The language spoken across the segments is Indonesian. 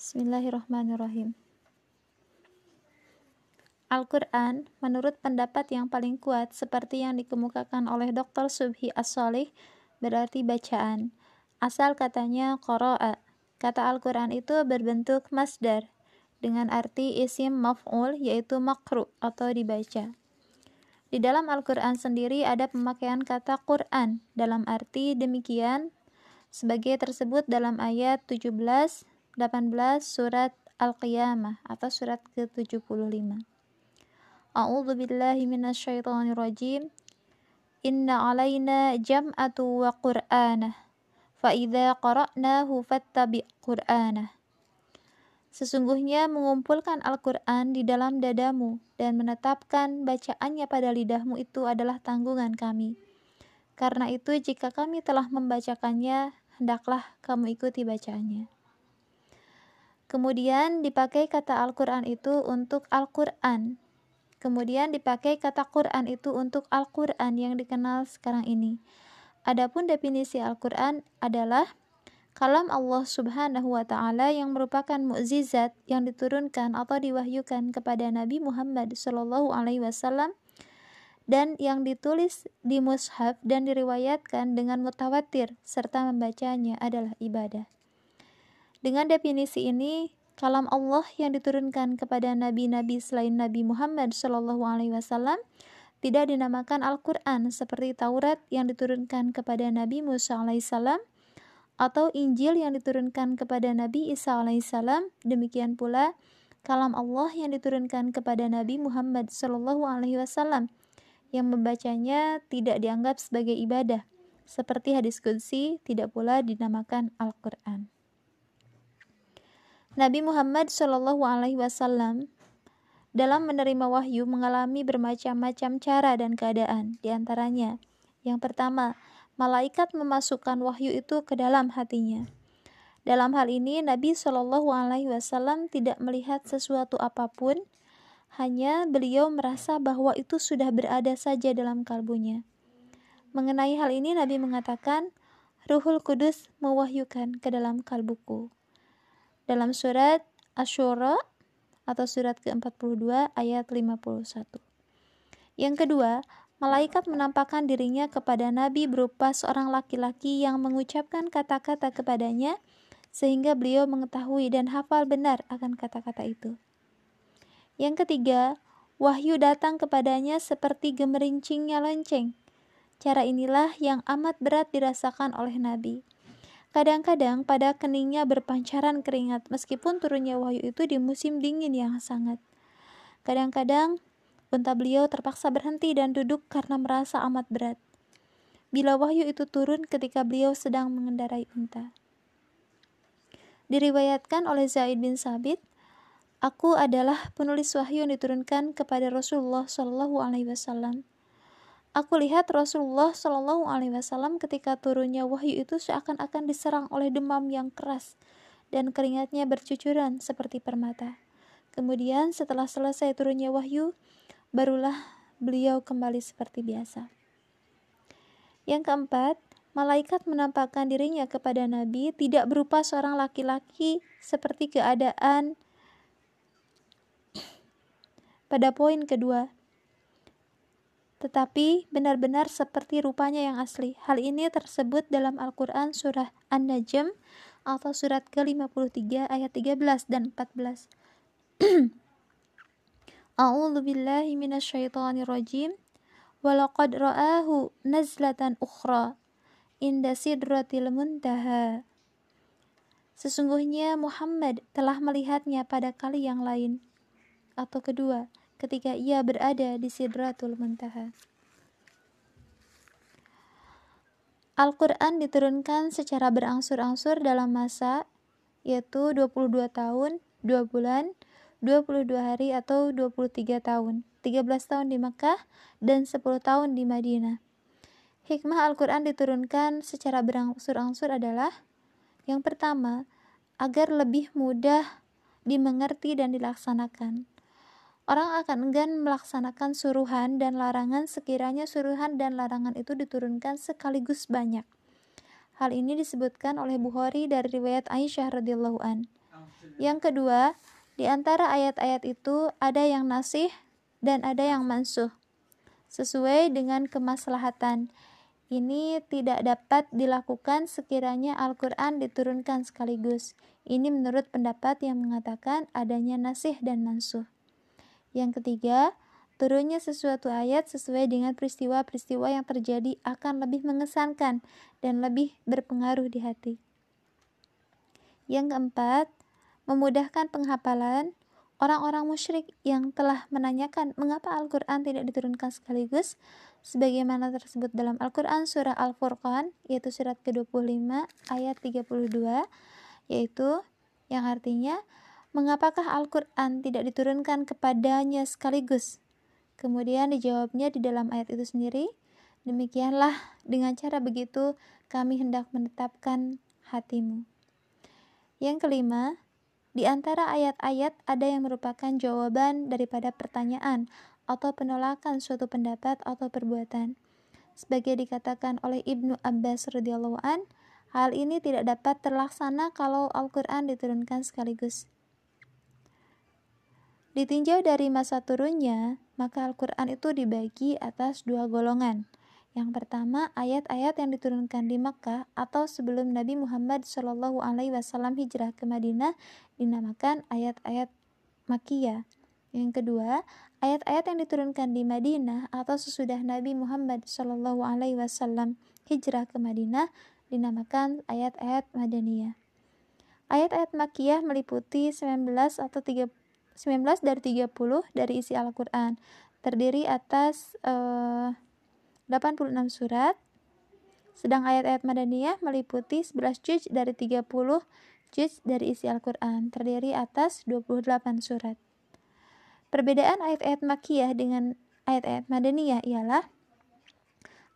Bismillahirrahmanirrahim. Al-Quran, menurut pendapat yang paling kuat, seperti yang dikemukakan oleh Dr. Subhi As-Solih, berarti bacaan. Asal katanya qara'a. Kata Al-Quran itu berbentuk masdar, dengan arti isim maf'ul, yaitu makru atau dibaca. Di dalam Al-Quran sendiri ada pemakaian kata Quran, dalam arti demikian, sebagai tersebut dalam ayat 17, 18 surat Al-Qiyamah atau surat ke-75. A'udzu billahi minasyaitonir rajim. Inna 'alaina jam'atu wa qur'anah. Fa idza qara'nahu fattabi' qur'anah. Sesungguhnya mengumpulkan Al-Quran di dalam dadamu dan menetapkan bacaannya pada lidahmu itu adalah tanggungan kami. Karena itu, jika kami telah membacakannya, hendaklah kamu ikuti bacaannya. Kemudian dipakai kata Al-Quran itu untuk Al-Quran. Kemudian dipakai kata Quran itu untuk Al-Quran yang dikenal sekarang ini. Adapun definisi Al-Quran adalah kalam Allah Subhanahu wa taala yang merupakan mukjizat yang diturunkan atau diwahyukan kepada Nabi Muhammad sallallahu alaihi wasallam dan yang ditulis di mushaf dan diriwayatkan dengan mutawatir serta membacanya adalah ibadah. Dengan definisi ini, kalam Allah yang diturunkan kepada nabi-nabi selain Nabi Muhammad Shallallahu Alaihi Wasallam tidak dinamakan Al-Quran seperti Taurat yang diturunkan kepada Nabi Musa alaihissalam atau Injil yang diturunkan kepada Nabi Isa alaihissalam. Demikian pula kalam Allah yang diturunkan kepada Nabi Muhammad Shallallahu Alaihi Wasallam yang membacanya tidak dianggap sebagai ibadah. Seperti hadis Qudsi tidak pula dinamakan Al-Quran. Nabi Muhammad Shallallahu Alaihi Wasallam dalam menerima wahyu mengalami bermacam-macam cara dan keadaan. Di antaranya, yang pertama, malaikat memasukkan wahyu itu ke dalam hatinya. Dalam hal ini, Nabi Shallallahu Alaihi Wasallam tidak melihat sesuatu apa pun, hanya beliau merasa bahwa itu sudah berada saja dalam kalbunya. Mengenai hal ini, Nabi mengatakan, Ruhul Kudus mewahyukan ke dalam kalbuku dalam surat Asyura atau surat ke-42 ayat 51. Yang kedua, malaikat menampakkan dirinya kepada Nabi berupa seorang laki-laki yang mengucapkan kata-kata kepadanya sehingga beliau mengetahui dan hafal benar akan kata-kata itu. Yang ketiga, wahyu datang kepadanya seperti gemerincingnya lonceng. Cara inilah yang amat berat dirasakan oleh Nabi. Kadang-kadang pada keningnya berpancaran keringat meskipun turunnya wahyu itu di musim dingin yang sangat. Kadang-kadang unta beliau terpaksa berhenti dan duduk karena merasa amat berat. Bila wahyu itu turun ketika beliau sedang mengendarai unta. Diriwayatkan oleh Zaid bin Sabit, Aku adalah penulis wahyu yang diturunkan kepada Rasulullah Shallallahu Alaihi Wasallam. Aku lihat Rasulullah Shallallahu Alaihi Wasallam ketika turunnya wahyu itu seakan-akan diserang oleh demam yang keras dan keringatnya bercucuran seperti permata. Kemudian setelah selesai turunnya wahyu, barulah beliau kembali seperti biasa. Yang keempat, malaikat menampakkan dirinya kepada Nabi tidak berupa seorang laki-laki seperti keadaan pada poin kedua, tetapi benar-benar seperti rupanya yang asli. Hal ini tersebut dalam Al-Quran surah An-Najm atau surat ke-53 ayat 13 dan 14. A'udzu billahi minasyaitonir rajim. Walaqad ra'ahu nazlatan ukhra inda sidratil muntaha. Sesungguhnya Muhammad telah melihatnya pada kali yang lain atau kedua ketika ia berada di Sidratul Muntaha. Al-Quran diturunkan secara berangsur-angsur dalam masa yaitu 22 tahun, 2 bulan, 22 hari atau 23 tahun, 13 tahun di Mekah dan 10 tahun di Madinah. Hikmah Al-Quran diturunkan secara berangsur-angsur adalah yang pertama, agar lebih mudah dimengerti dan dilaksanakan orang akan enggan melaksanakan suruhan dan larangan sekiranya suruhan dan larangan itu diturunkan sekaligus banyak. Hal ini disebutkan oleh Bukhari dari riwayat Aisyah radhiyallahu an. Yang kedua, di antara ayat-ayat itu ada yang nasih dan ada yang mansuh. Sesuai dengan kemaslahatan. Ini tidak dapat dilakukan sekiranya Al-Quran diturunkan sekaligus. Ini menurut pendapat yang mengatakan adanya nasih dan mansuh. Yang ketiga, turunnya sesuatu ayat sesuai dengan peristiwa-peristiwa yang terjadi akan lebih mengesankan dan lebih berpengaruh di hati. Yang keempat, memudahkan penghafalan orang-orang musyrik yang telah menanyakan mengapa Al-Quran tidak diturunkan sekaligus sebagaimana tersebut dalam Al-Quran surah Al-Furqan yaitu surat ke-25 ayat 32 yaitu yang artinya mengapakah Al-Quran tidak diturunkan kepadanya sekaligus kemudian dijawabnya di dalam ayat itu sendiri demikianlah dengan cara begitu kami hendak menetapkan hatimu yang kelima di antara ayat-ayat ada yang merupakan jawaban daripada pertanyaan atau penolakan suatu pendapat atau perbuatan. Sebagai dikatakan oleh Ibnu Abbas radhiyallahu an, hal ini tidak dapat terlaksana kalau Al-Qur'an diturunkan sekaligus. Ditinjau dari masa turunnya, maka Al-Qur'an itu dibagi atas dua golongan. Yang pertama, ayat-ayat yang diturunkan di Makkah atau sebelum Nabi Muhammad Shallallahu Alaihi Wasallam hijrah ke Madinah dinamakan ayat-ayat Makkiyah. Yang kedua, ayat-ayat yang diturunkan di Madinah atau sesudah Nabi Muhammad Shallallahu Alaihi Wasallam hijrah ke Madinah dinamakan ayat-ayat Madaniyah. Ayat-ayat Makkiyah meliputi 19 atau 3, 19 dari 30 dari isi Al-Quran. Terdiri atas uh, 86 surat, sedang ayat-ayat Madaniyah meliputi 11 juz dari 30 juz dari isi Al-Quran, terdiri atas 28 surat. Perbedaan ayat-ayat Makiyah dengan ayat-ayat Madaniyah ialah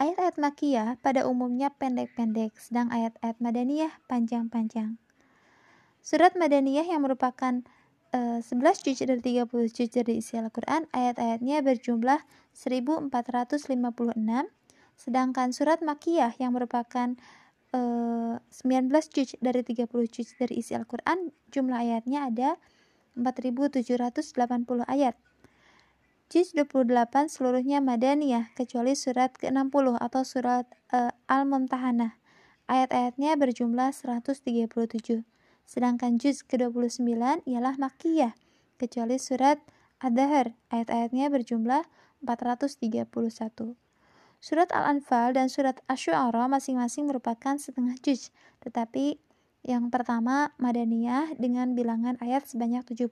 ayat-ayat Makiyah pada umumnya pendek-pendek, sedang ayat-ayat Madaniyah panjang-panjang. Surat Madaniyah yang merupakan 11 eh, juz dari 30 juz dari isi Al-Quran, ayat-ayatnya berjumlah 1456, sedangkan surat Makiyah yang merupakan uh, 19 juz dari 30 juz dari isi Al-Quran, jumlah ayatnya ada 4780 ayat. Juz 28 seluruhnya Madaniyah, kecuali surat ke-60 atau surat uh, Al-Mumtahanah. Ayat-ayatnya berjumlah 137. Sedangkan juz ke-29 ialah Makkiyah, kecuali surat Ad-Dahr, ayat-ayatnya berjumlah 431. Surat Al-Anfal dan surat Asy-Syu'ara masing-masing merupakan setengah juz, tetapi yang pertama Madaniyah dengan bilangan ayat sebanyak 75,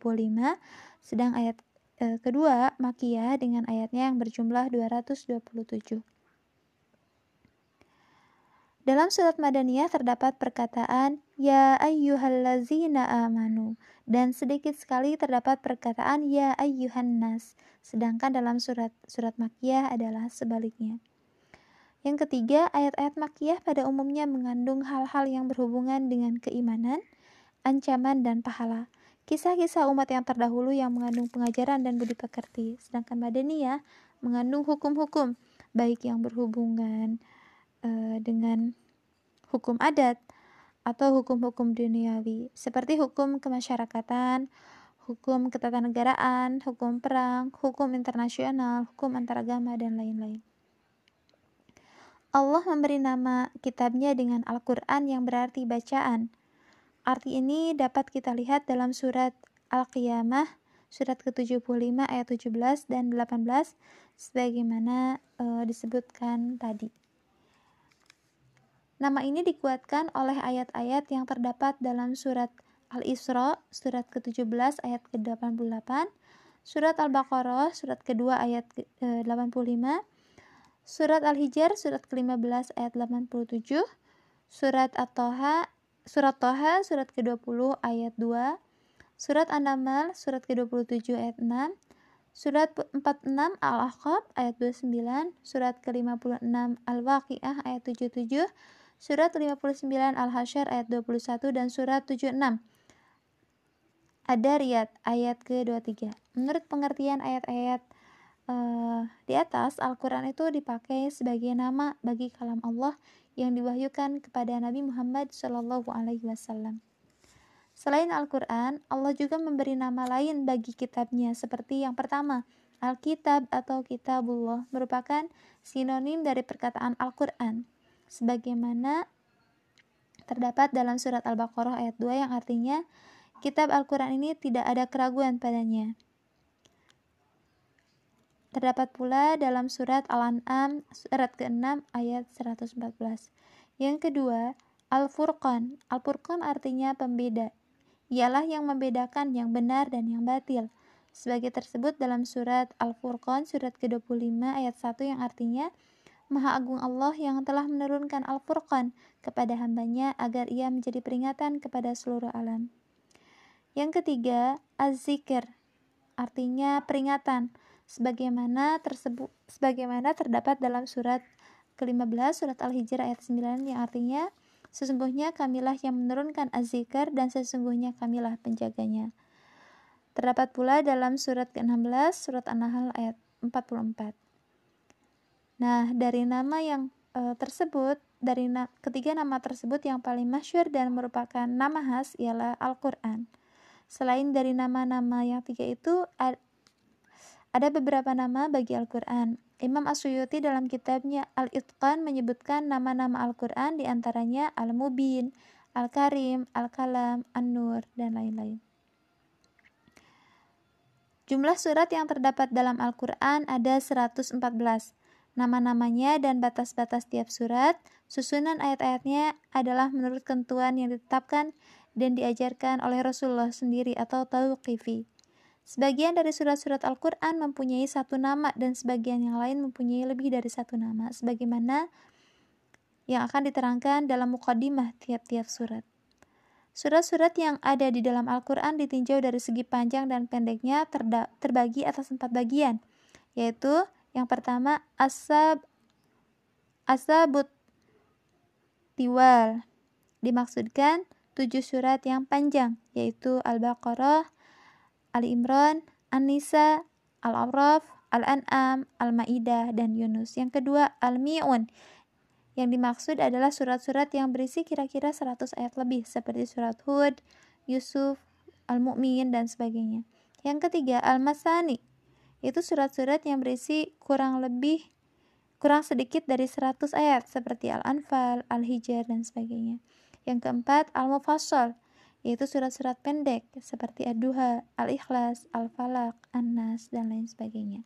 sedang ayat e, kedua Makkiyah dengan ayatnya yang berjumlah 227. Dalam surat Madaniyah terdapat perkataan Ya ayyuhallazina amanu dan sedikit sekali terdapat perkataan Ya ayyuhan nas sedangkan dalam surat surat Makkiyah adalah sebaliknya. Yang ketiga, ayat-ayat Makkiyah pada umumnya mengandung hal-hal yang berhubungan dengan keimanan, ancaman, dan pahala. Kisah-kisah umat yang terdahulu yang mengandung pengajaran dan budi pekerti, sedangkan Madaniyah mengandung hukum-hukum, baik yang berhubungan uh, dengan hukum adat atau hukum-hukum duniawi seperti hukum kemasyarakatan, hukum ketatanegaraan, hukum perang, hukum internasional, hukum antaragama dan lain-lain. Allah memberi nama kitabnya dengan Al-Quran yang berarti bacaan. Arti ini dapat kita lihat dalam surat Al-Qiyamah, surat ke-75 ayat 17 dan 18, sebagaimana e, disebutkan tadi. Nama ini dikuatkan oleh ayat-ayat yang terdapat dalam surat Al-Isra, surat ke-17 ayat ke-88, surat Al-Baqarah, surat kedua ayat ke-85, surat Al-Hijr, surat ke-15 ayat 87, surat At-Toha, surat Toha, surat ke-20 ayat 2, surat An-Naml, surat ke-27 ayat 6, surat 46 Al-Ahqaf ayat 29, surat ke-56 Al-Waqiah ayat 77, Surat 59 Al-Hasyr ayat 21 dan surat 76 ada riat ayat ke-23. Menurut pengertian ayat-ayat uh, di atas, Al-Quran itu dipakai sebagai nama bagi kalam Allah yang diwahyukan kepada Nabi Muhammad Shallallahu Alaihi Wasallam. Selain Al-Quran, Allah juga memberi nama lain bagi kitabnya, seperti yang pertama, Alkitab atau Kitabullah merupakan sinonim dari perkataan Al-Quran, sebagaimana terdapat dalam surat Al-Baqarah ayat 2 yang artinya, kitab Al-Quran ini tidak ada keraguan padanya. Terdapat pula dalam surat Al-An'am surat ke-6 ayat 114. Yang kedua, Al-Furqan. Al-Furqan artinya pembeda. Ialah yang membedakan yang benar dan yang batil. Sebagai tersebut dalam surat Al-Furqan surat ke-25 ayat 1 yang artinya Maha Agung Allah yang telah menurunkan Al-Furqan kepada hambanya agar ia menjadi peringatan kepada seluruh alam. Yang ketiga, Az-Zikr artinya peringatan sebagaimana tersebut sebagaimana terdapat dalam surat ke-15 surat Al-Hijr ayat 9 yang artinya sesungguhnya kamilah yang menurunkan az-zikr dan sesungguhnya kamilah penjaganya. Terdapat pula dalam surat ke-16 surat An-Nahl ayat 44. Nah, dari nama yang e, tersebut, dari na ketiga nama tersebut yang paling masyur dan merupakan nama khas ialah Al-Qur'an. Selain dari nama-nama yang tiga itu, ada beberapa nama bagi Al-Quran. Imam Asyuyuti dalam kitabnya Al-Itqan menyebutkan nama-nama Al-Quran di antaranya Al-Mubin, Al-Karim, Al-Kalam, An-Nur, dan lain-lain. Jumlah surat yang terdapat dalam Al-Quran ada 114. Nama-namanya dan batas-batas tiap surat, susunan ayat-ayatnya adalah menurut ketentuan yang ditetapkan dan diajarkan oleh Rasulullah sendiri atau tauqifi. Sebagian dari surat-surat Al-Quran mempunyai satu nama dan sebagian yang lain mempunyai lebih dari satu nama, sebagaimana yang akan diterangkan dalam mukadimah tiap-tiap surat. Surat-surat yang ada di dalam Al-Quran ditinjau dari segi panjang dan pendeknya terbagi atas empat bagian, yaitu yang pertama asab asabut tiwal dimaksudkan tujuh surat yang panjang, yaitu Al-Baqarah, Ali Imran, An-Nisa, Al-A'raf, Al-An'am, Al-Ma'idah, dan Yunus. Yang kedua, Al-Mi'un. Yang dimaksud adalah surat-surat yang berisi kira-kira 100 ayat lebih, seperti surat Hud, Yusuf, Al-Mu'min, dan sebagainya. Yang ketiga, Al-Masani. Itu surat-surat yang berisi kurang lebih kurang sedikit dari 100 ayat seperti Al-Anfal, Al-Hijr dan sebagainya. Yang keempat, Al-Mufassal yaitu surat-surat pendek seperti Ad-Duha, Al-Ikhlas, Al-Falaq, An-Nas, dan lain sebagainya.